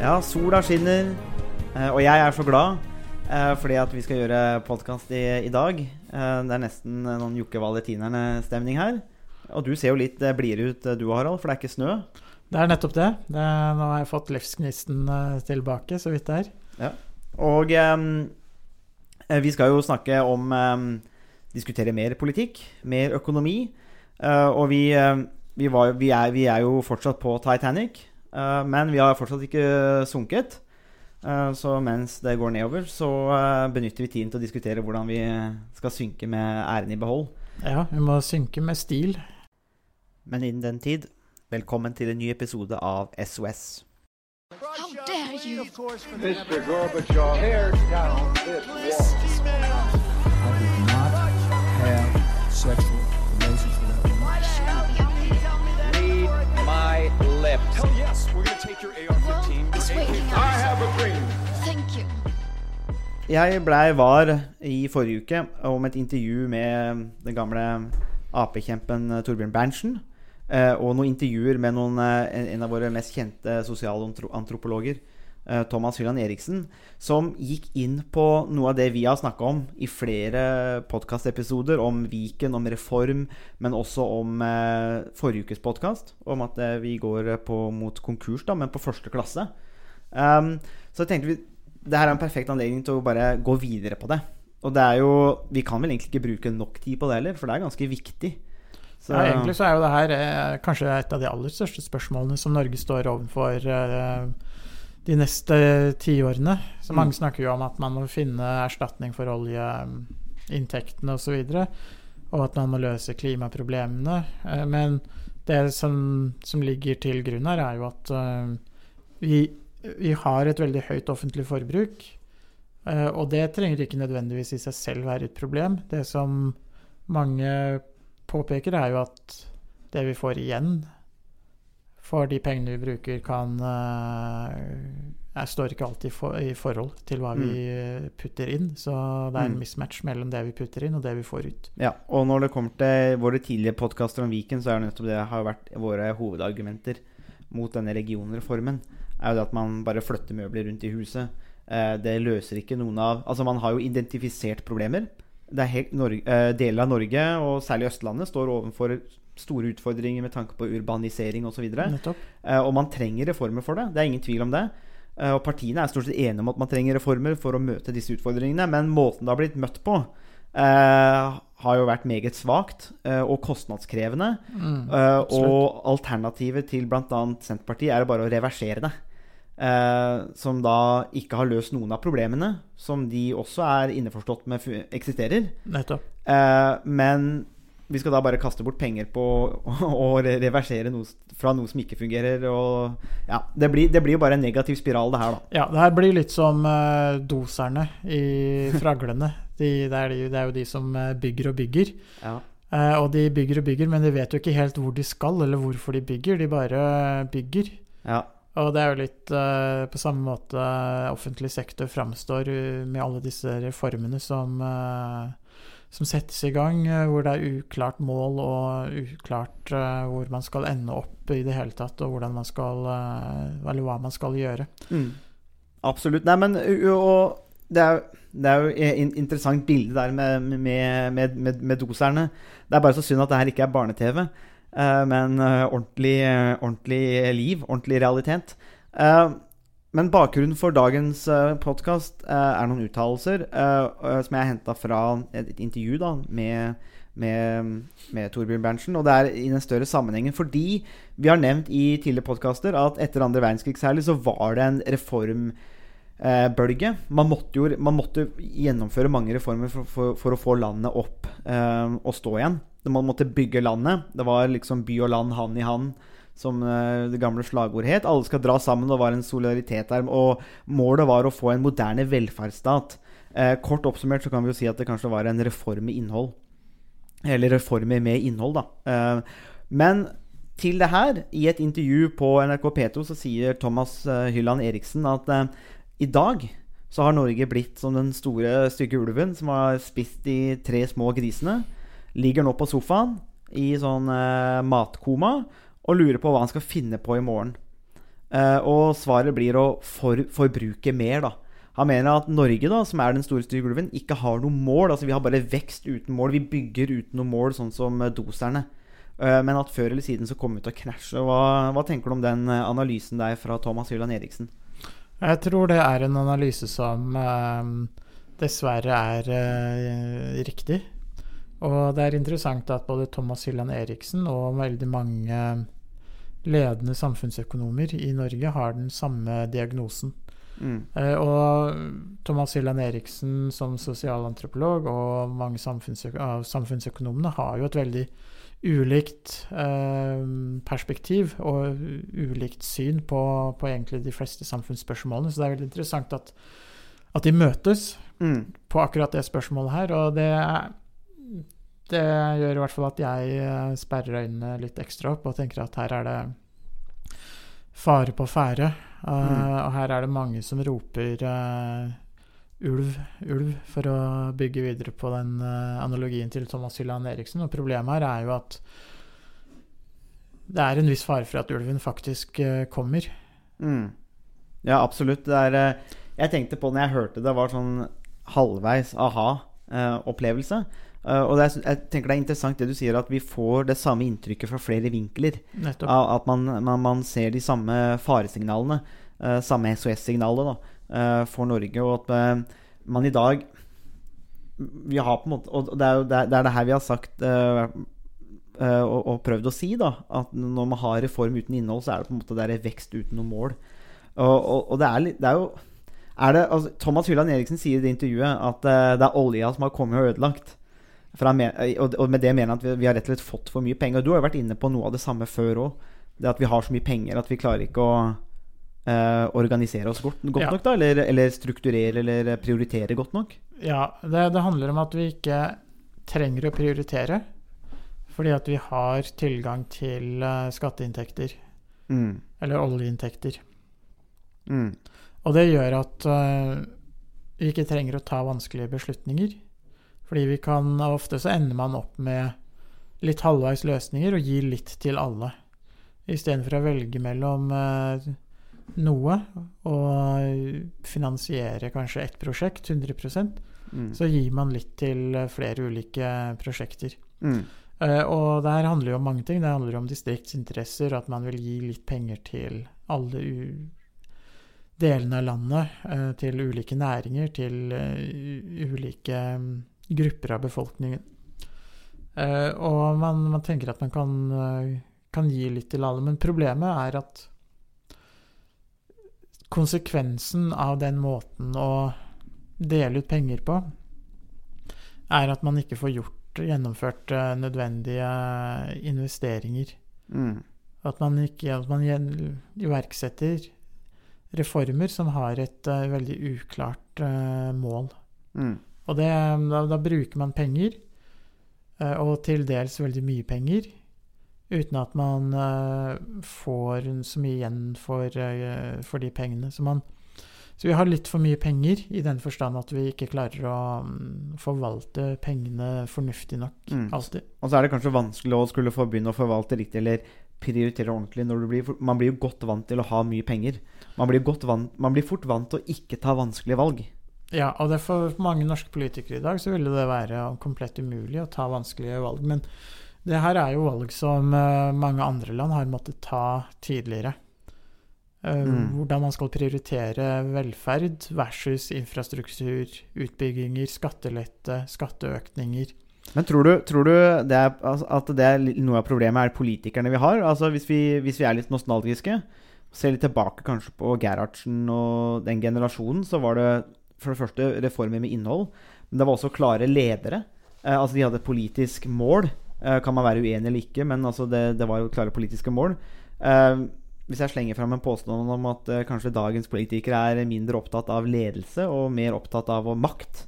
Ja, sola skinner, eh, og jeg er så glad eh, fordi at vi skal gjøre podkast i, i dag. Eh, Det er nesten noen Jokke Valentinerne-stemning her. Og du ser jo litt blidere ut, du Harald, for det er ikke snø. Det er nettopp det. det nå har jeg fått livsgnisten tilbake, så vidt det er. Og um, vi skal jo snakke om um, Diskutere mer politikk, mer økonomi. Uh, og vi, eh, vi, var, vi, er, vi er jo fortsatt på Titanic, men vi har fortsatt ikke sunket. Eh, så mens det går nedover, så eh, benytter vi tiden til å diskutere hvordan vi skal synke med æren i behold. Ja, vi må synke med stil. Men innen den tid, velkommen til en ny episode av SOS. How dare you! Mr. Gorbachev, tear down this wall. Jeg blei var i forrige uke om et intervju med den gamle Ap-kjempen Torbjørn Berntsen. eh, Og noen intervjuer med noen, eh, en- av våre mest kjente sosialantropologer, eh, Thomas Hylland Eriksen, som gikk inn på noe av det vi har snakka om i flere podkastepisoder, om Viken, om reform, men også om eh, forrige ukes podkast, om at eh, vi går på, mot konkurs, da, men på første klasse. Um, så tenkte vi det her er en perfekt anledning til å bare gå videre på det. Og det er jo Vi kan vel egentlig ikke bruke nok tid på det heller, for det er ganske viktig. Så, Ja, egentlig så er jo det her eh, kanskje et av de aller største spørsmålene som Norge står overfor eh, de neste tiårene. Så mange Mm. snakker jo om at man må finne erstatning for oljeinntektene osv. Og, så og at man må løse klimaproblemene. Eh, men det som, som ligger til grunn her, er jo at eh, vi, vi har et veldig høyt offentlig forbruk. Eh, og det trenger ikke nødvendigvis i seg selv være et problem. Det som mange påpeker, er jo at det vi får igjen for de pengene vi bruker, kan eh, Jeg står ikke alltid for, i forhold til hva vi eh, putter inn. Så det er en Mm. mismatch mellom det vi putter inn, og det vi får ut. ja, og når det kommer til våre tidligere podkaster om Viken, så er det nettopp det har vært våre hovedargumenter mot denne regionreformen. Er jo det at man bare flytter møbler rundt i huset. Eh, det løser ikke noen av Altså, man har jo identifisert problemer. Det er helt eh, Deler av Norge, og særlig Østlandet, står overfor store utfordringer med tanke på urbanisering osv. Og, Eh, og man trenger reformer for det. Det er ingen tvil om det. Eh, og partiene er stort sett enige om at man trenger reformer for å møte disse utfordringene, men måten det har blitt møtt på, eh, har jo vært meget svakt eh, og kostnadskrevende. Mm, Eh, og alternativet til bl.a. Senterpartiet er bare å reversere det. Eh, som da ikke har løst noen av problemene, som de også er innforstått med eksisterer. Eh, men vi skal da bare kaste bort penger på å, å reversere noe fra noe som ikke fungerer. Og ja, det blir, det blir jo bare en negativ spiral, det her, da. Ja, det her blir litt som uh, doserne i Fraglene. De, det, er de, det er jo de som eh, bygger og bygger. Ja. Uh, og de bygger og bygger, men de vet jo ikke helt hvor de skal, eller hvorfor de bygger. De bare bygger. ja. Og det er jo litt uh, på samme måte offentlig sektor framstår eh, med alle disse reformene som, uh, som settes i gang, uh, hvor det er uklart mål og uklart hvor man skal ende opp i det hele tatt, og hvordan man skal Eller hva man skal gjøre. Mm. Absolutt. Nei, men og det er, det er jo et interessant bilde der med, med, med, med, doserne. Det er bare så synd at det her ikke er barne-TV, men eh, ordentlig, eh, ordentlig liv, ordentlig realitet. Eh, men bakgrunnen for dagens podkast er noen uttalelser eh, eh, som jeg henta fra et, intervju da, med, med, med Torbjørn Berntsen. Og det er i den større sammenhengen fordi vi har nevnt i tidligere podkaster at etter andre verdenskrig særlig så var det en reformbølge. Man måtte jo man måtte gjennomføre mange reformer for, for, for å få landet opp eh, og stå igjen. Man måtte bygge landet. Det var liksom by og land hand i hand, som eh, det gamle slagordet het. Alle skal dra sammen, det var en solidaritet der. Og målet var å få en moderne velferdsstat. Eh, kort oppsummert så kan vi jo si at det kanskje var en reform med innhold. Eller reformer med innhold, da. Eh, men til det her, i et intervju på NRK P2, så sier Thomas Hylland Eriksen at i dag så har Norge blitt som den store, stygge ulven som har spist de tre små grisene. Ligger nå på sofaen i sånn eh, matkoma og lurer på hva han skal finne på i morgen. Eh, og svaret blir å for, forbruke mer, da. Han mener at Norge, da, som er den store styrgulven, ikke har noe mål. Altså Vi har bare vekst uten mål. Vi bygger uten noe mål, sånn som eh, doserne. Eh, men at før eller siden så kommer vi til å krasje. Hva, hva tenker du om den eh, analysen der fra Thomas Hylland Eriksen? Jeg tror det er en analyse som dessverre er riktig. Og det er interessant at både Thomas Hylland Eriksen og veldig mange ledende samfunnsøkonomer i Norge har den samme diagnosen. Mm. Eh, og Thomas Hylland Eriksen som sosialantropolog og mange samfunnsøk av samfunnsøkonomene har jo et veldig ulikt eh, perspektiv og ulikt syn på, på egentlig de fleste samfunnsspørsmålene. Så det er veldig interessant at, at de møtes Mm. på akkurat det spørsmålet her. Og det, det gjør i hvert fall at jeg eh, sperrer øynene litt ekstra opp og tenker at her er det fare på ferde. Uh, Mm. Og her er det mange som roper uh, ulv, ulv, for å bygge videre på den uh, analogien til Thomas Hylland Eriksen. Og problemet her er jo at det er en viss fare for at ulven faktisk kommer. Mm. Ja, absolutt. Det er Jeg tenkte på når jeg hørte det, var sånn halvveis aha-opplevelse. Eh, og er, jeg tenker det er interessant det du sier, at vi får det samme inntrykket fra flere vinkler. Nettopp. At man, man, man ser de samme faresignalene, eh, samme SOS-signalet, da, eh, for Norge. Og at man i dag Vi har på en måte Og det er jo det, er- det, er her vi har sagt og, og prøvd å si, da. At når man har reform uten innhold, så er det på en måte det er vekst uten noe mål. Og, og, og det, er, det er jo er det, altså, Thomas Hylland Eriksen sier i det intervjuet at uh, det er olja som har kommet og ødelagt. Han men, og, med det mener han at vi, vi har rett og slett fått for mye penger. Og du har jo vært inne på noe av det samme før òg. Det at vi har så mye penger at vi klarer ikke å eh, organisere oss godt, godt Ja. nok, da? Eller, eller strukturere eller prioritere godt nok? Ja, det, det handler om at vi ikke trenger å prioritere. Fordi at vi har tilgang til eh, skatteinntekter, Mm. eller oljeinntekter. Mm. Og det gjør at uh, vi ikke trenger å ta vanskelige beslutninger. Fordi vi kan Ofte så ender man opp med litt halvveis løsninger og gir litt til alle. Istedenfor å velge mellom eh, noe og finansiere kanskje ett prosjekt 100 Mm. så gir man litt til eh, flere ulike prosjekter. Mm. Eh, og det her handler jo om mange ting. Det handler om distriktsinteresser, at man vil gi litt penger til alle delene av landet, til ulike næringer, til ulike mm, grupper av befolkningen. Eh, og man, man tenker at man kan, eh, kan gi litt til alle, men problemet er at konsekvensen av den måten å dele ut penger på, er at man ikke får gjort gjennomført eh, nødvendige investeringer. Mm. At man ikke at man iverksetter reformer som har et uh, veldig uklart uh, mål. Mm. Og det, da, da bruker man penger, eh, og til dels veldig mye penger, uten at man eh, får så mye igjen for, eh, for de pengene. Så, man, så vi har litt for mye penger, i den forstand at vi ikke klarer å mm, forvalte pengene fornuftig nok, Mm. alltid. Og så er det kanskje vanskelig å skulle få begynne å forvalte riktig eller prioritere ordentlig når du blir Man blir jo godt vant til å ha mye penger. Man blir, godt vant, man blir fort vant til å ikke ta vanskelige valg. Ja, og for mange norske politikere i dag så ville det være komplett umulig å ta vanskelige valg. Men det her er jo valg som eh, mange andre land har måttet ta tidligere. Eh, Mm. Hvordan man skal prioritere velferd versus infrastruktur, utbygginger, skattelette, skatteøkninger. Men tror du, tror du det er, altså, at det er noe av problemet er politikerne vi har? Altså Hvis vi, hvis vi er litt nostalgiske, ser litt tilbake kanskje på Gerhardsen og den generasjonen, så var det for det første reformer med innhold, men det var også klare ledere. Eh, altså De hadde et politisk mål. Eh, kan man være uenig eller ikke, men altså det, det var jo klare politiske mål. Eh, hvis jeg slenger fram en påstand om at kanskje dagens politikere er mindre opptatt av ledelse og mer opptatt av makt,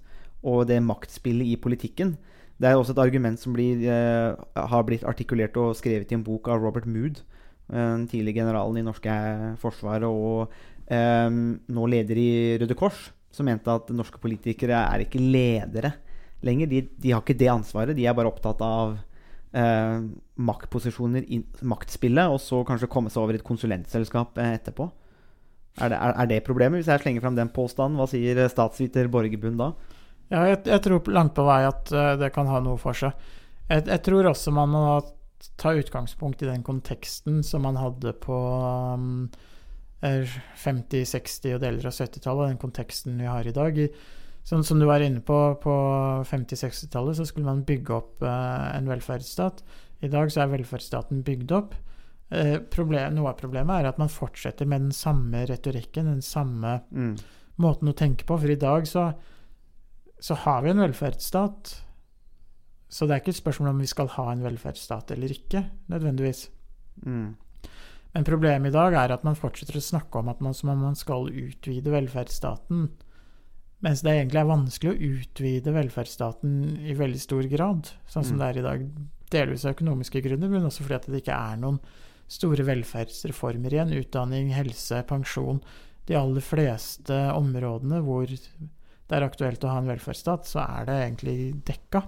og det maktspillet i politikken, det er også et argument som blir, eh, har blitt artikulert og skrevet i en bok av Robert Mood, den tidligere generalen i norske forsvaret og eh, nå leder i Røde Kors, som mente at norske politikere er ikke ledere lenger. De, de har ikke det ansvaret. De er bare opptatt av eh, maktposisjoner i maktspillet, og så kanskje komme seg over i et konsulentselskap eh, etterpå? Er det, er, er det problemet, hvis jeg slenger fram den påstanden? Hva sier eh, statsviter Borgerbund da? Ja, jeg, jeg tror langt på vei at eh, det kan ha noe for seg. Jeg, jeg tror også man må ta utgangspunkt i den konteksten som man hadde på um, 50-, 60- og deler av 70-tallet, den konteksten vi har i dag. Sånn som du var inne på, på 50-, 60-tallet så skulle man bygge opp eh, en velferdsstat. I dag så er velferdsstaten bygd opp. Eh, problem, noe av problemet er at man fortsetter med den samme retorikken, den samme Mm. måten å tenke på. For i dag så, så har vi en velferdsstat. Så det er ikke et spørsmål om vi skal ha en velferdsstat eller ikke, nødvendigvis. Mm. Men problemet i dag er at man fortsetter å snakke om at man, som om man skal utvide velferdsstaten. Mens det egentlig er vanskelig å utvide velferdsstaten i veldig stor grad, sånn som Mm. det er i dag. Delvis av økonomiske grunner, men også fordi at det ikke er noen store velferdsreformer igjen. Utdanning, helse, pensjon. De aller fleste områdene hvor det er aktuelt å ha en velferdsstat, så er det egentlig dekka.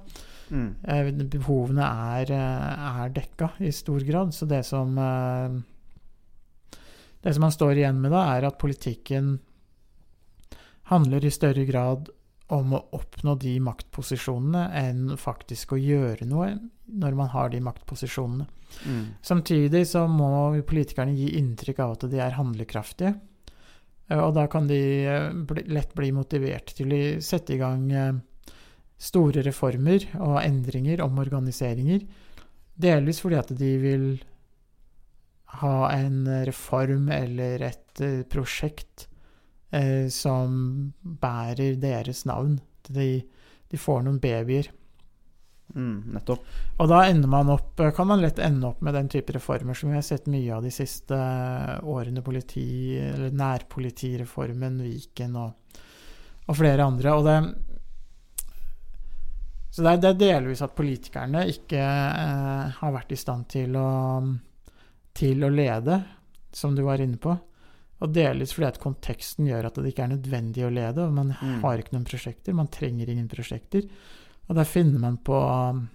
Mm. Eh, Behovene er, eh, er dekka i stor grad. Så det som eh, Det som man står igjen med da, er at politikken handler i større grad om å oppnå de maktposisjonene enn faktisk å gjøre noe når man har de maktposisjonene. Mm. Samtidig så må politikerne gi inntrykk av at de er handlekraftige. Eh, Og da kan de eh, lett bli motivert til å sette i gang eh, store reformer og endringer, omorganiseringer. Delvis fordi at de vil ha en reform eller et eh, prosjekt eh, som bærer deres navn. De, de får noen babyer. Mm. Nettopp. Og da ender man opp, kan man lett ende opp med den type reformer som vi har sett mye av de siste årene. Politi, eller nærpolitireformen, Viken og, og flere andre. Og det, så det er, det er delvis at politikerne ikke eh, har vært i stand til å, til å lede, som du var inne på. Og delvis fordi at konteksten gjør at det ikke er nødvendig å lede. og Man Mm. har ikke noen prosjekter, man trenger ingen prosjekter. Og der finner man på um,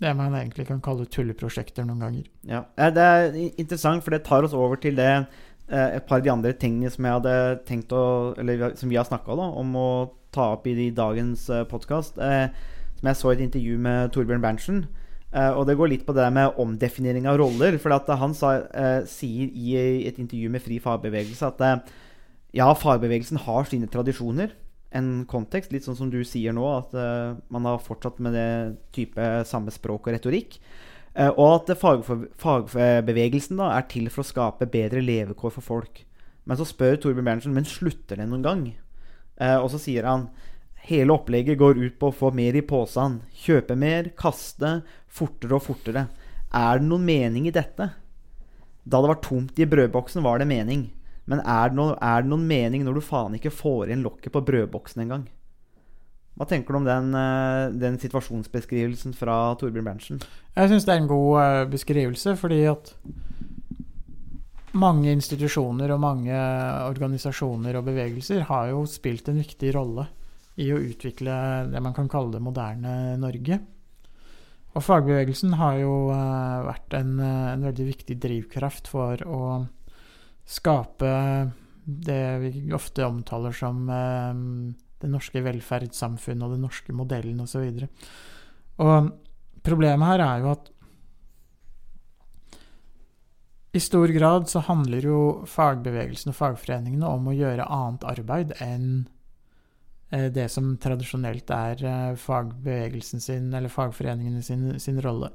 det man egentlig kan kalle tulleprosjekter noen ganger. Ja, eh, Det er interessant, for det tar oss over til det eh, et par av de andre tingene som jeg hadde tenkt å Eller som vi har snakka om å ta opp i dagens podkast. Eh, som jeg så i et intervju med Torbjørn Berntsen. Eh, og det går litt på det med omdefinering av roller. For han sa, eh, sier i et intervju med Fri fagbevegelse at eh, ja, fagbevegelsen har sine tradisjoner. En kontekst, litt sånn som du sier nå, at man har fortsatt med det type samme språk og retorikk. Og at fagbevegelsen da er til for å skape bedre levekår for folk. Men så spør Torbjørn Berntsen men slutter det noen gang. Og så sier han hele opplegget går ut på å få mer i posen. Kjøpe mer, kaste, fortere og fortere. Er det noen mening i dette? Da det var tomt i brødboksen, var det mening. Men er det, noe, er det noen mening når du faen ikke får igjen lokket på brødboksen engang? Hva tenker du om den, eh, den situasjonsbeskrivelsen fra Torbjørn Berntsen? Jeg syns det er en god eh, beskrivelse, fordi at mange institusjoner og mange organisasjoner og bevegelser har jo spilt en viktig rolle i å utvikle det man kan kalle det moderne Norge. Og fagbevegelsen har jo eh, vært en, eh, en veldig viktig drivkraft for å skape det vi ofte omtaler som eh, det norske velferdssamfunnet og den norske modellen osv. Og, og problemet her er jo at i stor grad så handler jo fagbevegelsen og fagforeningene om å gjøre annet arbeid enn det som tradisjonelt er eh, fagbevegelsen sin, eller fagforeningene sin, sin rolle.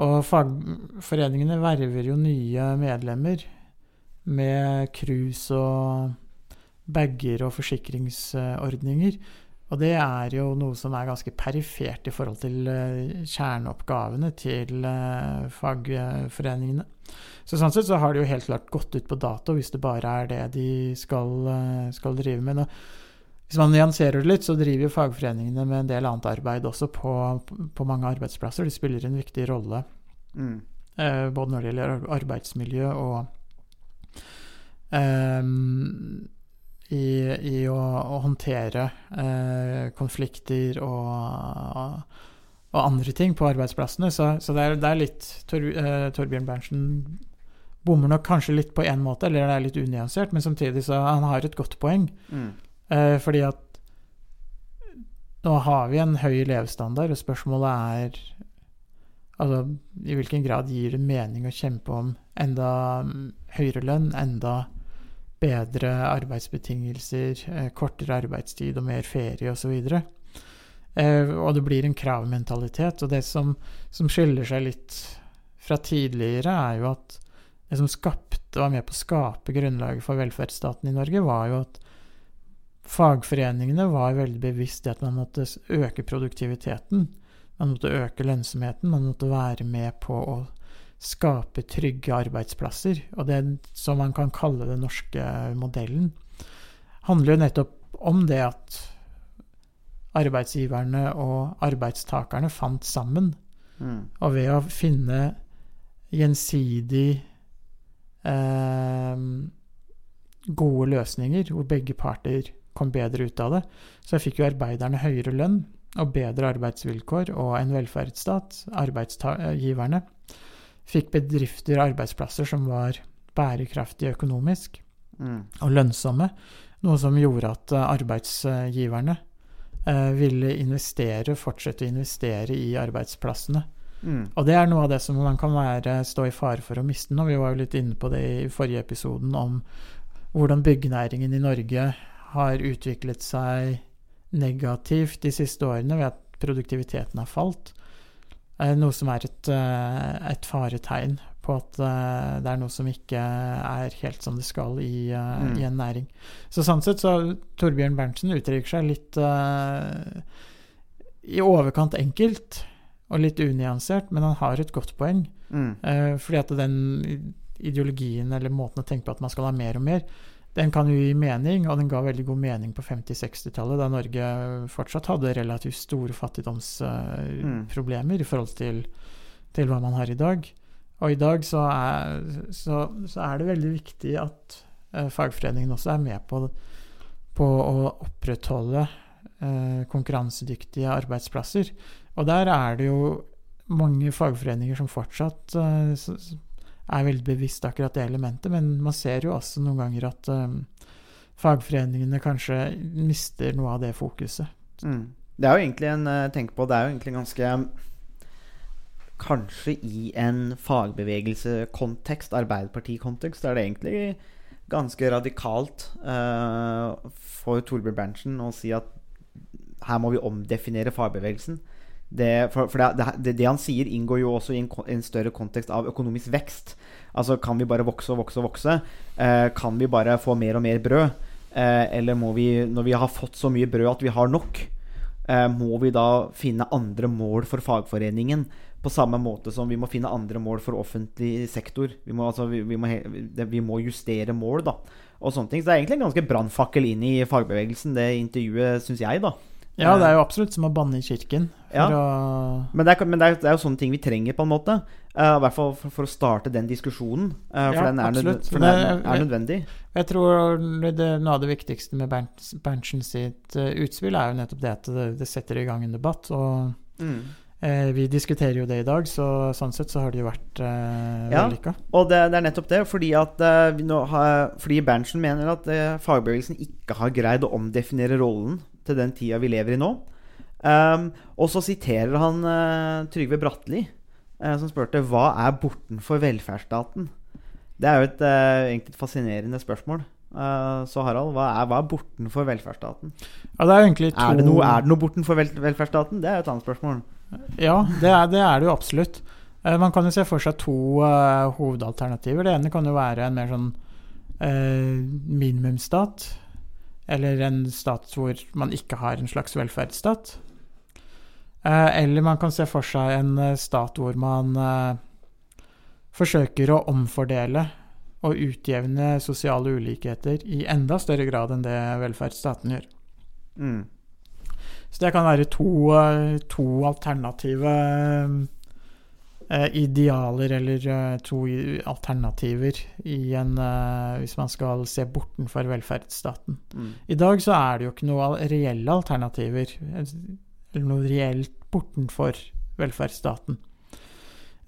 Og fagforeningene verver jo nye medlemmer med cruise og bager og forsikringsordninger. Og det er jo noe som er ganske perifert i forhold til eh, kjerneoppgavene til eh, fagforeningene. Så sånn sett så har det jo helt klart gått ut på dato hvis det bare er det de skal, eh, skal drive med. Og hvis man nyanserer det litt, så driver jo fagforeningene med en del annet arbeid også på, på mange arbeidsplasser. De spiller en viktig rolle Mm. eh, både når det gjelder arbeidsmiljø og ehm, i, i å, å håndtere eh, konflikter og, og andre ting på arbeidsplassene. Så, så det, er, det er litt Tor, eh, Torbjørn Berntsen bommer nok kanskje litt på én måte, eller det er litt unyansert, men samtidig så han har et godt poeng. Mm. Eh, fordi at nå har vi en høy levestandard, og spørsmålet er altså, i hvilken grad gir det mening å kjempe om enda mm, høyere lønn, enda bedre arbeidsbetingelser, eh, kortere arbeidstid og mer ferie osv. Eh, og det blir en kravmentalitet. Og det som, som skiller seg litt fra tidligere, er jo at det som skapte, var med på å skape grunnlaget for velferdsstaten i Norge, var jo at fagforeningene var veldig bevisst i at man måtte øke produktiviteten. Man måtte øke lønnsomheten. Man måtte være med på å skape trygge arbeidsplasser. Og det som man kan kalle den norske modellen, handler jo nettopp om det at arbeidsgiverne og arbeidstakerne fant sammen. Mm. Og ved å finne gjensidig eh, gode løsninger, hvor begge parter kom bedre ut av det, så fikk jo arbeiderne høyere lønn og bedre arbeidsvilkår og en velferdsstat. Arbeidsgiverne fikk bedrifter og arbeidsplasser som var bærekraftige økonomisk Mm. og lønnsomme, noe som gjorde at eh, arbeidsgiverne eh, ville investere, fortsette å investere i arbeidsplassene. Mm. Og det er noe av det som man kan være, stå i fare for å miste nå. Vi var jo litt inne på det i forrige episoden om hvordan byggenæringen i Norge har utviklet seg negativt de siste årene ved at produktiviteten har falt. Noe som er et, eh, et faretegn på at eh, det er noe som ikke er helt som det skal i, eh, Mm. i en næring. Så sånn sett så Torbjørn Berntsen uttrykker seg litt uh, i overkant enkelt og litt unyansert, men han har et godt poeng. Mm. Uh, fordi at den ideologien eller måten å tenke på at man skal ha mer og mer, den kan jo gi mening, og den ga veldig god mening på 50-60-tallet, da Norge fortsatt hadde relativt store fattigdomsproblemer i forhold til, til hva man har i dag. Og i dag så er, så, så er det veldig viktig at uh, fagforeningen også er med på, på å opprettholde uh, konkurransedyktige arbeidsplasser. Og der er det jo mange fagforeninger som fortsatt s- er veldig bevisst akkurat det elementet, men man ser jo også noen ganger at eh, fagforeningene kanskje mister noe av det fokuset. Mm. Det er jo egentlig en eh, Tenk på, det er jo egentlig ganske Kanskje i en fagbevegelsekontekst, Arbeiderpartikontekst, er det egentlig ganske radikalt uh, for Torbjørn Berntsen å si at her må vi omdefinere fagbevegelsen. Det, for for det, det, det han sier, inngår jo også i en, en større kontekst av økonomisk vekst. Altså kan vi bare vokse og vokse og vokse? Eh, kan vi bare få mer og mer brød? Eh, eller må vi, når vi har fått så mye brød at vi har nok, eh, må vi da finne andre mål for fagforeningen? På samme måte som vi må finne andre mål for offentlig sektor. Vi må, altså, vi, vi må, vi må justere mål, da. Og sånne ting. Så det er egentlig en ganske brannfakkel inn i fagbevegelsen, det intervjuet, syns jeg, da. Ja, det er jo absolutt som å banne i kirken. Ja. Men, det er, men det, er, det er jo sånne ting vi trenger, på en måte. Uh, I hvert fall for, for å starte den diskusjonen. Uh, for Ja, den er, absolutt. for den er, er nødvendig. Jeg tror det, noe av det viktigste med Bernt, Berntsen sitt uh, utspill er jo nettopp det at det, setter i gang en debatt. Og Mm. eh, vi diskuterer jo det i dag, så sånn sett så har det jo vært eh, Ja. vellykka. Og det, det er nettopp det, fordi at eh, har, Fordi Berntsen mener at eh, fagbevegelsen ikke har greid å omdefinere rollen til den tida vi lever i nå. Um, og så siterer han uh, Trygve Bratteli, uh, som spurte hva er bortenfor velferdsstaten. Det er jo et, uh, egentlig et fascinerende spørsmål. Så Harald, hva er, hva er bortenfor velferdsstaten? Ja, det er egentlig to Er det noe, er det noe bortenfor vel, velferdsstaten? Det er jo et annet spørsmål. Ja, det er det, er det jo absolutt. Man kan jo se for seg to hovedalternativer. Det ene kan jo være en mer sånn minimumsstat. Eller en stat hvor man ikke har en slags velferdsstat. Eh, eller man kan se for seg en eh, stat hvor man eh, forsøker å omfordele og utjevne sosiale ulikheter i enda større grad enn det velferdsstaten gjør. Mm. Så det kan være to, to alternative idealer, eller eh, to alternativer i en eh, Hvis man skal se bortenfor velferdsstaten. Mm. I dag så er det jo ikke noe reelle alternativer, eller noe reelt bortenfor velferdsstaten.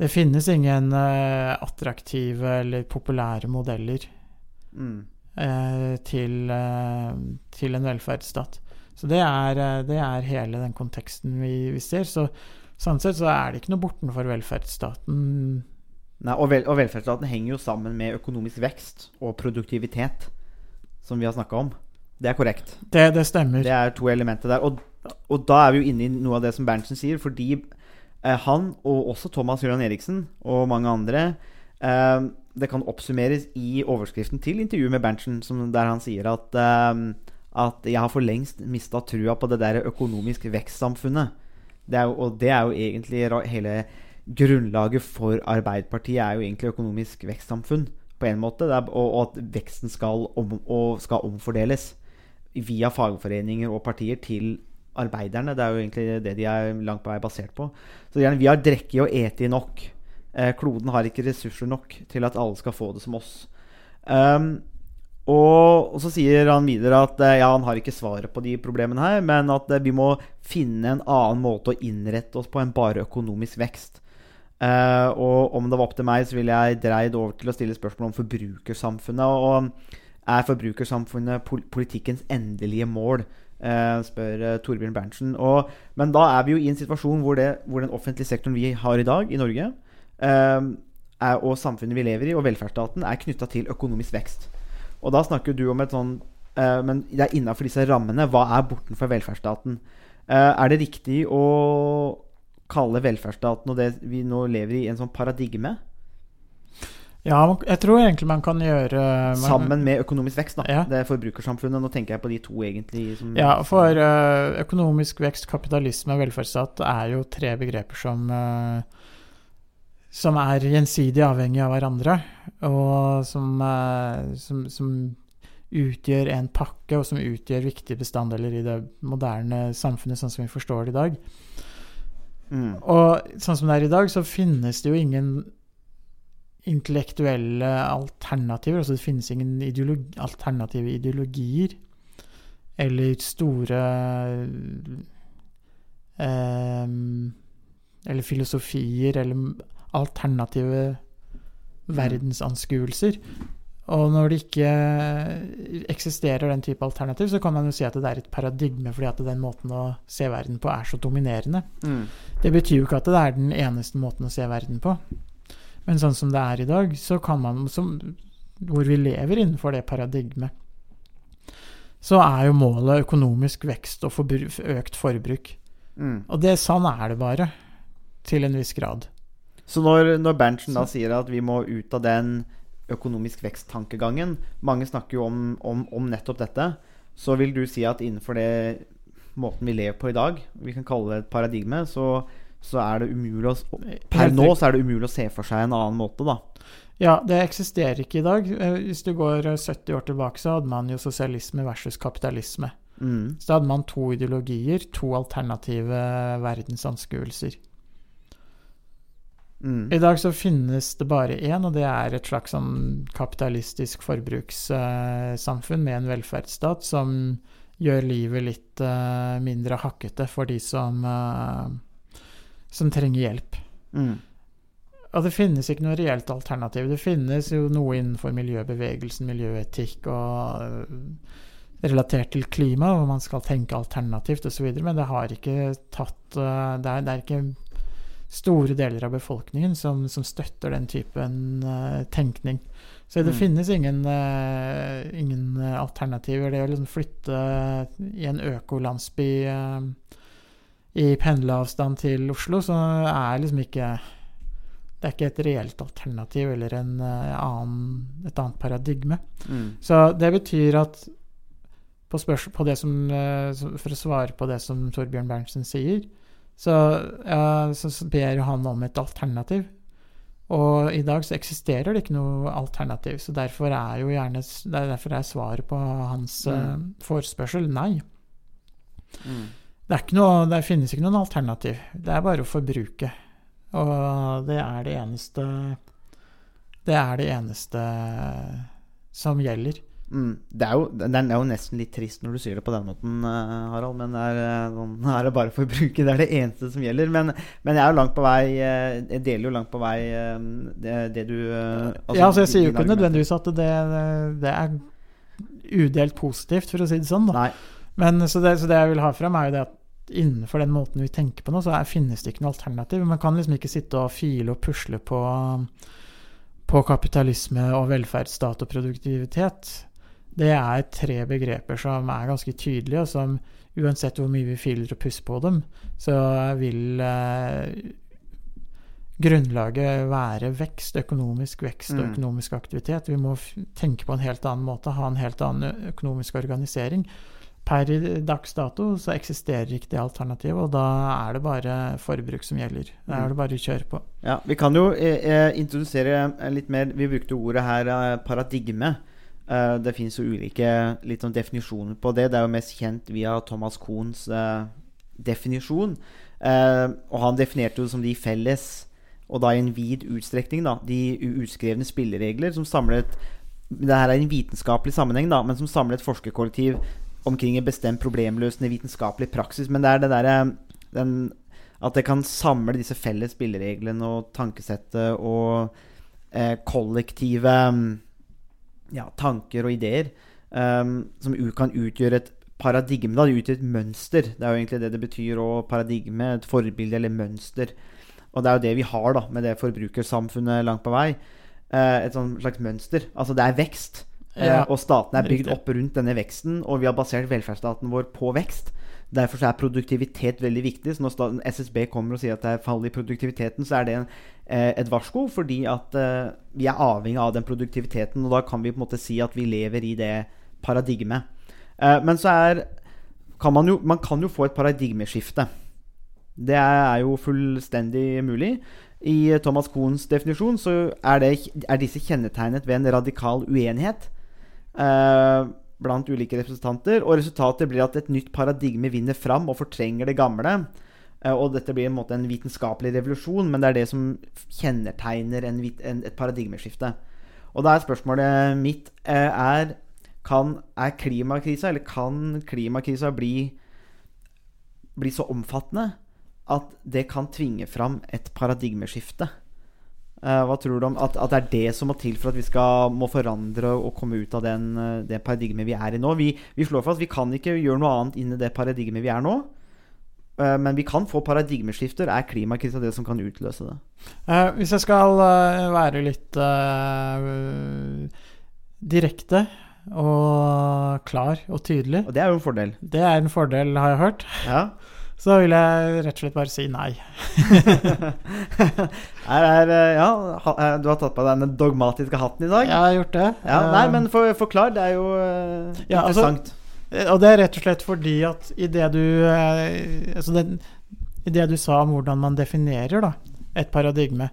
Det finnes ingen eh, attraktive eller populære modeller Mm. eh, til, eh, til en velferdsstat. Så det er, eh, det er hele den konteksten vi, vi ser. Så sånn sett så er det ikke noe bortenfor velferdsstaten. Nei, og, vel, og velferdsstaten henger jo sammen med økonomisk vekst og produktivitet, som vi har snakka om. Det er korrekt. Det, det stemmer. Det er to elementer der. Og, og da er vi jo inne i noe av det som Berntsen sier, fordi eh, han, og også Thomas Jørgen Eriksen og mange andre eh, Det kan oppsummeres i overskriften til intervjuet med Berntsen, som, der han sier at eh, at jeg har for lengst mista trua på det der økonomisk vekstsamfunnet. Det jo, og det er jo egentlig hele grunnlaget for Arbeiderpartiet er jo egentlig økonomisk vekstsamfunn på en måte. Er, og, og at veksten skal, om, og skal omfordeles via fagforeninger og partier til arbeiderne. Det er jo egentlig det de er langt på vei basert på. Så gjerne, vi har drikke og ete nok. Eh, kloden har ikke ressurser nok til at alle skal få det som oss. Um, og, så sier han videre at eh, ja, han har ikke svaret på de problemene her, men at eh, vi må finne en annen måte å innrette oss på enn bare økonomisk vekst. Uh, og om det var opp til meg, så ville jeg dreid over til å stille spørsmål om forbrukersamfunnet. Og er forbrukersamfunnet pol politikkens endelige mål? Uh, spør uh, Torbjørn Berntsen. Og, men da er vi jo i en situasjon hvor, det, hvor den offentlige sektoren vi har i dag i Norge, er, og samfunnet vi lever i, og velferdsstaten, er knytta til økonomisk vekst. Og da snakker du om et sånn eh, Men det er innafor disse rammene. Hva er bortenfor velferdsstaten? Eh, er det riktig å kalle velferdsstaten og det vi nå lever i, en sånn paradigme? Ja, jeg tror egentlig man kan gjøre man, Sammen med økonomisk vekst, da. Ja. Det er forbrukersamfunnet. Nå tenker jeg på de to, egentlig. Som, Ja, for eh, økonomisk vekst, kapitalisme og velferdsstat er jo tre begreper som eh, som er gjensidig avhengig av hverandre, og som, eh, som, som utgjør en pakke, og som utgjør viktige bestanddeler i det moderne samfunnet sånn som vi forstår det i dag. Mm. Og sånn som det er i dag, så finnes det jo ingen intellektuelle alternativer. Altså det finnes ingen ideologi, alternative ideologier. Eller store eh, Eller filosofier, eller alternative verdensanskuelser. Og når det ikke eksisterer den type alternativ, så kan man jo si at det er et paradigme, fordi at den måten å se verden på er så dominerende. Mm. Det betyr jo ikke at det er den eneste måten å se verden på. Men sånn som det er i dag, så kan man som, Hvor vi lever innenfor det paradigmet, så er jo målet økonomisk vekst og forbruk, økt forbruk. Mm. Og det, sånn er det bare. Til en viss grad. Så når, når Berntsen da sier at vi må ut av den økonomisk vekst-tankegangen Mange snakker jo om, om, om nettopp dette. Så vil du si at innenfor det måten vi lever på i dag, vi kan kalle det et paradigme, så, så er det umulig å Per nå så er det umulig å se for seg en annen måte, da. Ja, det eksisterer ikke i dag. Eh, Hvis du går eh, 70 år tilbake, så hadde man jo sosialisme versus kapitalisme. Mm. Så hadde man to ideologier, to alternative verdensanskuelser. Mm. I dag så finnes det bare én, og det er et slags sånn kapitalistisk forbrukssamfunn med en velferdsstat som gjør livet litt uh, mindre hakkete for de som, uh, som trenger hjelp. Mm. Og det finnes ikke noe reelt alternativ. Det finnes jo noe innenfor miljøbevegelsen, miljøetikk og uh, relatert til klima, hvor man skal tenke alternativt osv., men det har ikke tatt det, er, det er ikke store deler av befolkningen som, som støtter den typen uh, tenkning. Så det Mm. finnes ingen, uh, ingen øh, alternativer. Det å liksom flytte i en økolandsby uh, i pendleavstand til Oslo, så er liksom ikke det er ikke et reelt alternativ eller en, eh, annen, et annet paradigme. Mm. Så det betyr at på på det som, eh, For å svare på det som Torbjørn Berntsen sier, så, ja, så, så ber han om et alternativ. Og i dag så eksisterer det ikke noe alternativ, så derfor er jo gjerne er derfor er svaret på hans eh, forespørsel nei. Mm. Det, er ikke noe, det finnes ikke noen alternativ. Det er bare å forbruke. Og det er det eneste Det er det eneste som gjelder. Mm. Det, er jo, det er jo nesten litt trist når du sier det på den måten, eh, Harald. Men det er, eh, sånn, er det bare forbruket. Det er det eneste som gjelder. Men, men jeg er jo langt på vei eh, Jeg deler jo langt på vei det, det du altså, ja, altså jeg sier jo ikke nødvendigvis at det, det er udelt positivt, for å si det sånn. Men så det, så det jeg vil ha frem, er jo det at innenfor den måten vi tenker på nå, så er, finnes det ikke noe alternativ. Man kan liksom ikke sitte og file og pusle på, på kapitalisme og velferdsstat og produktivitet. Det er tre begreper som er ganske tydelige, og som uansett hvor mye vi filer og pusser på dem, så vil eh, grunnlaget være vekst, økonomisk vekst og Mm. økonomisk aktivitet. Vi må tenke på en helt annen måte, ha en helt annen økonomisk organisering. Per dags dato så eksisterer ikke det alternativet, og da er det bare forbruk som gjelder. Da Mm. er det bare å kjøre på. Ja, Vi kan jo eh, eh, introdusere eh, litt mer Vi brukte ordet her eh, paradigme. Eh, det fins jo ulike sånn definisjoner på det. Det er jo mest kjent via Thomas Kohns uh, definisjon. Uh, og han definerte jo som de felles, og da i en vid utstrekning, da, de uskrevne spilleregler som samlet Det her er en vitenskapelig sammenheng, da, men som samlet forskerkollektiv omkring en bestemt problemløsende vitenskapelig praksis. Men det er det derre at det kan samle disse felles spillereglene og tankesettet og kollektive mm, ja, tanker og ideer um, som kan utgjøre et paradigme. Da. Det utgjør et mønster. Det er jo egentlig det det betyr. å paradigme, et forbilde eller mønster. Og det er jo det vi har da, med det forbrukersamfunnet langt på vei. Uh, et sånn slags mønster. Altså det er vekst. Eh, Ja, og staten er bygd riktig. opp rundt denne veksten, og vi har basert velferdsstaten vår på vekst. Derfor så er produktivitet veldig viktig. Så når SSB kommer og sier at det er fall i produktiviteten, så er det en, et varsko, fordi at eh, vi er avhengig av den produktiviteten. Og da kan vi på en måte si at vi lever i det paradigmet. Eh, men så er kan man, jo, man kan jo få et paradigmeskifte. Det er jo fullstendig mulig. I Thomas Kohns definisjon så er, det, er disse kjennetegnet ved en radikal uenighet eh, blant ulike representanter. Og resultatet blir at et nytt paradigme vinner fram og fortrenger det gamle. Eh, og dette blir en, måte en vitenskapelig revolusjon, men det er det som kjennetegner en, en, et paradigmeskifte. Og da er spørsmålet mitt eh, er kan, Er klimakrisa, eller kan klimakrisa bli, bli så omfattende at det kan tvinge fram et paradigmeskifte? Eh, hva tror du om at, at det er det som må til for at vi skal må forandre og komme ut av den, det paradigmet vi er i nå? Vi, vi slår fast vi kan ikke gjøre noe annet inn i det paradigmet vi er nå. Eh, men vi kan få paradigmeskifter. Er klimakrisa det som kan utløse det? Eh, hvis jeg skal eh, være litt eh, direkte og klar og tydelig, Og det er jo en fordel. det er en fordel, har jeg hørt, Ja. så vil jeg rett og slett bare si nei. Er, eh, ja, du har tatt på deg den dogmatiske hatten i dag. Jeg har gjort det. Ja, nei, men for, forklar. Det er jo interessant. Ja, altså- Og det er rett og slett fordi at i det du eh, Altså det, i det du sa om hvordan man definerer da, et paradigme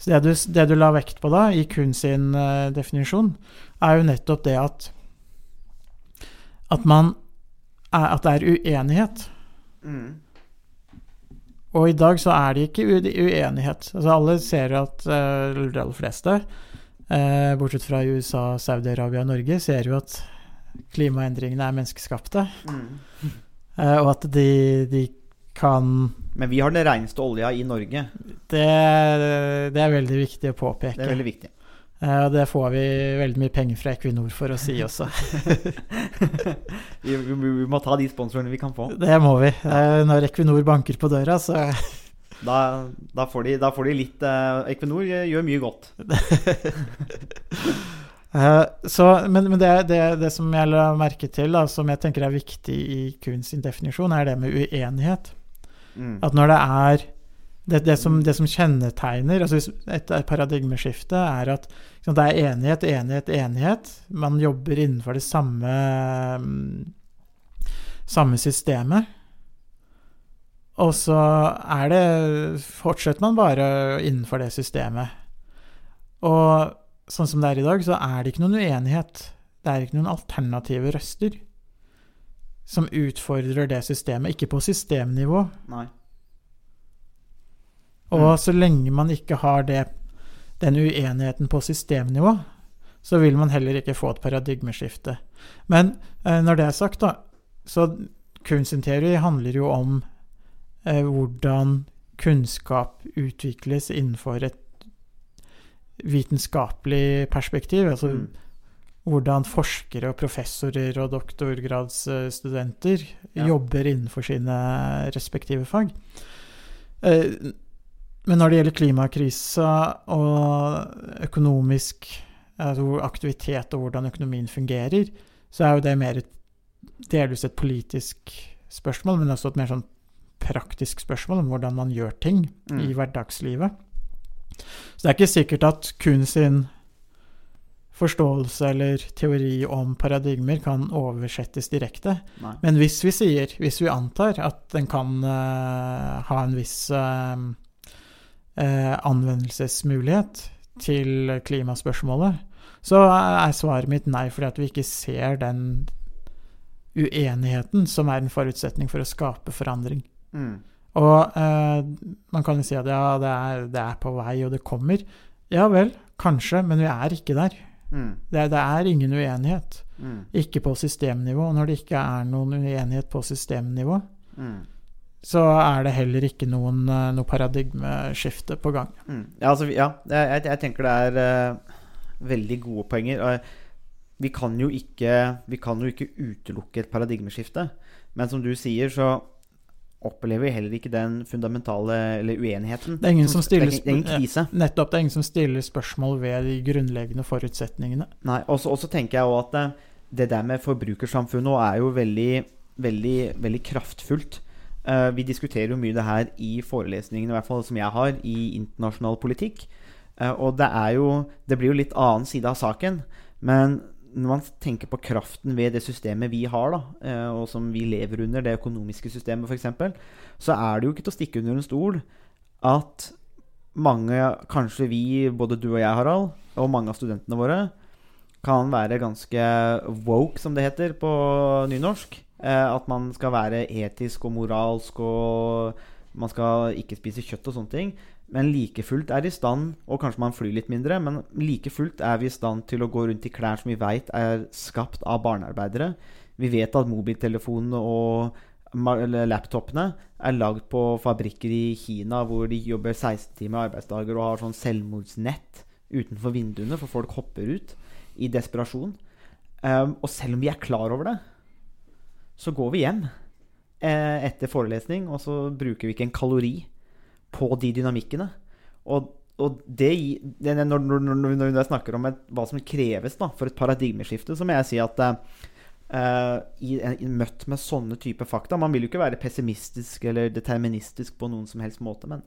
Så det du, det du la vekt på da, i kun sin uh, definisjon, er jo nettopp det at at man er, At det er uenighet. Mm. Og i dag så er det ikke uenighet. Altså alle ser jo at uh, de aller fleste, uh, bortsett fra USA, Saudi-Arabia og Norge, ser jo at klimaendringene er menneskeskapte. Mm. Eh, og at de, de kan Men vi har den reneste olja i Norge. det, det er veldig viktig å påpeke. Det er veldig viktig. Eh, og det får vi veldig mye penger fra Equinor for å si også. vi, vi, vi må ta de sponsorene vi kan få. Det må vi. Eh, når Equinor banker på døra, så Da, da, får, de, da får de litt Equinor gjør mye godt. Eh, så, Men, men det, det, det som jeg la merke til, da, som jeg tenker er viktig i Kuhns definisjon, er det med uenighet. Mm. At når det er det, det, som, det som kjennetegner altså et paradigmeskifte, er at liksom, det er enighet, enighet, enighet. Man jobber innenfor det samme mm, samme systemet. Og så er det Fortsetter man bare innenfor det systemet. Og sånn som det er i dag, så er det ikke noen uenighet. Det er ikke noen alternative røster som utfordrer det systemet. Ikke på systemnivå. Nei. Og så lenge man ikke har det, den uenigheten på systemnivå, så vil man heller ikke få et paradigmeskifte. Men eh, når det er sagt, da, så kunstinteori handler jo om eh, hvordan kunnskap utvikles innenfor et vitenskapelig perspektiv. Altså Mm. hvordan forskere og professorer og doktorgradsstudenter Ja. jobber innenfor sine respektive fag. Eh, Men når det gjelder klimakrisa og økonomisk altså aktivitet og hvordan økonomien fungerer, så er jo det mer et, delvis et politisk spørsmål, men også et mer sånn praktisk spørsmål om hvordan man gjør ting Mm. i hverdagslivet. Så det er ikke sikkert at kun sin forståelse eller teori om paradigmer kan oversettes direkte. Nei. Men hvis vi sier, hvis vi antar at den kan uh, ha en viss uh, uh, anvendelsesmulighet til klimaspørsmålet, så er svaret mitt nei, fordi at vi ikke ser den uenigheten som er en forutsetning for å skape forandring. Mm. Og eh, man kan jo si at ja, det er, det er på vei, og det kommer. Ja vel, kanskje, men vi er ikke der. Mm. Det, det er ingen uenighet. Mm. Ikke på systemnivå. Og når det ikke er noen uenighet på systemnivå, Mm. så er det heller ikke noen, eh, noe paradigmeskifte på gang. Mm. Ja, altså, ja jeg, jeg, tenker det er uh, veldig gode poenger. Og vi kan, jo ikke, vi kan jo ikke utelukke et paradigmeskifte. Men som du sier, så opplever heller ikke den fundamentale eller uenigheten. Det er ingen som stiller Det er ingen- det er ingen. Nettopp. Det er ingen som stiller spørsmål ved de grunnleggende forutsetningene. Nei, og så tenker jeg òg at eh, det der med forbrukersamfunnet er jo veldig, veldig, veldig kraftfullt. Uh, vi diskuterer jo mye det her i forelesningene, i hvert fall som jeg har, i internasjonal politikk. Uh, og det er jo Det blir jo litt annen side av saken. Men når man tenker på kraften ved det systemet vi har, da, eh, og som vi lever under, det økonomiske systemet f.eks., så er det jo ikke til å stikke under en stol at mange, kanskje vi, både du og jeg, Harald, og mange av studentene våre, kan være ganske woke, som det heter på nynorsk. Eh, at man skal være etisk og moralsk, og man skal ikke spise kjøtt og sånne ting. Men like fullt er i stand, og kanskje man flyr litt mindre, men like fullt er vi i stand til å gå rundt i klær som vi veit er skapt av barnearbeidere. Vi vet at mobiltelefonene og laptopene er lagd på fabrikker i Kina hvor de jobber 16 timer arbeidsdager og har sånn selvmordsnett utenfor vinduene, for folk hopper ut i desperasjon. Um, og selv om vi er klar over det, så går vi hjem eh, etter forelesning, og så bruker vi ikke en kalori på de dynamikkene. Og, og det, det, når, når, når, når jeg snakker om et, hva som kreves da, for et paradigmeskifte, så må jeg si at eh, i, i, møtt med sånne type fakta Man vil jo ikke være pessimistisk eller deterministisk på noen som helst måte, men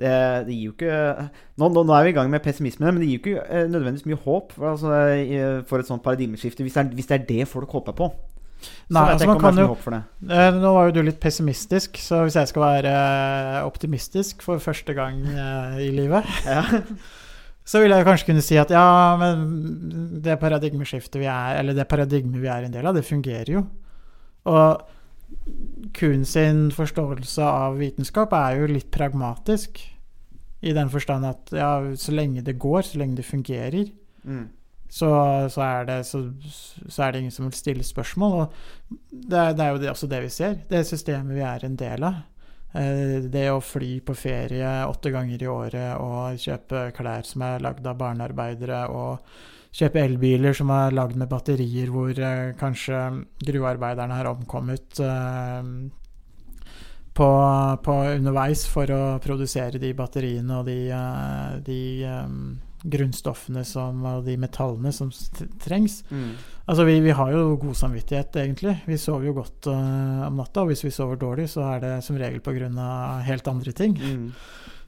det, det gir jo ikke nå, nå, nå er vi i gang med pessimismen, men det gir jo ikke eh, nødvendigvis mye håp for, altså, for et sånt paradigmeskifte, hvis det, er, hvis det er det folk håper på. Så Nei, altså man kan jo Nå var jo du litt pessimistisk, så hvis jeg skal være eh, optimistisk for første gang eh, i livet, Ja. så vil jeg kanskje kunne si at ja, men det paradigmeskiftet vi er, eller det paradigmet vi er en del av, det fungerer jo. Og Kuhn sin forståelse av vitenskap er jo litt pragmatisk. I den forstand at ja, så lenge det går, så lenge det fungerer, Mm. Så, så, er det, så, så er det ingen som vil stille spørsmål. Og det, er- det er jo det, også det vi ser. Det systemet vi er en del av. Eh, Det å fly på ferie åtte ganger i året og kjøpe klær som er lagd av barnearbeidere, og kjøpe elbiler som er lagd med batterier hvor eh, kanskje gruvearbeiderne har omkommet eh, på, på underveis for å produsere de batteriene og de, de grunnstoffene som, og de metallene som trengs. Mm. Altså, vi, vi har jo god samvittighet, egentlig. Vi sover jo godt uh, om natta, og hvis vi sover dårlig, så er det som regel pga. helt andre ting. Mm.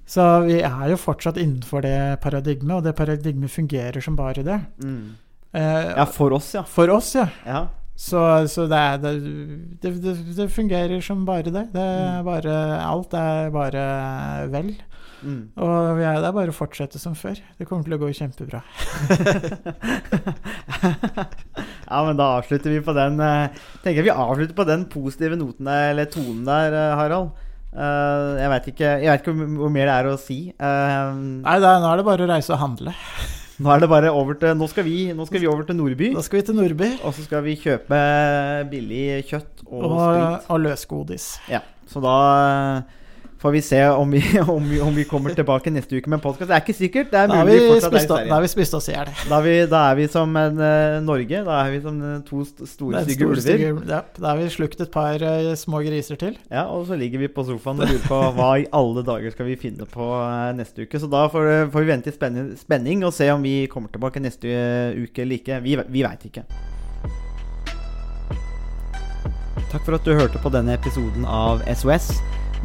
Så vi er jo fortsatt innenfor det paradigmet, og det paradigmet fungerer som bare det. Mm. Eh, Ja, for oss, ja. For oss, ja. ja. Så, så det, er, det, det, det, fungerer som bare det. Det er bare Alt er bare vel. Mm. Og vi er, det er bare å fortsette som før. Det kommer til å gå kjempebra. ja, men da avslutter vi på den eh, Tenker jeg vi avslutter på den positive noten der, eller tonen der, eh, Harald. Eh, jeg vet ikke, ikke hvor, mye det er å si. Nei, da, nå er det bare å reise og handle. Nå er det bare over til Nå skal vi, nå skal vi over til Nordby. Da skal vi til Nordby Og så skal vi kjøpe billig kjøtt og, og, sprit. og løsgodis. Ja, så da får vi se om vi, om vi, om vi kommer tilbake neste uke med en podkast. Det er ikke sikkert. Det er Da har fortsatt er da har vi spist oss i hjel. Da, vi, da er vi som en, uh, Norge. Da er vi som eh, to st store, stygge ulver. Ja, da har vi slukt et par uh, små griser til. Ja, og så ligger vi på sofaen og lurer på hva i alle dager skal vi finne på uh, neste uke. Så da får, får vi vente i spenning, spenning og se om vi kommer tilbake neste uke eller ikke. Vi, vi veit ikke. Takk for at du hørte på denne episoden av SOS.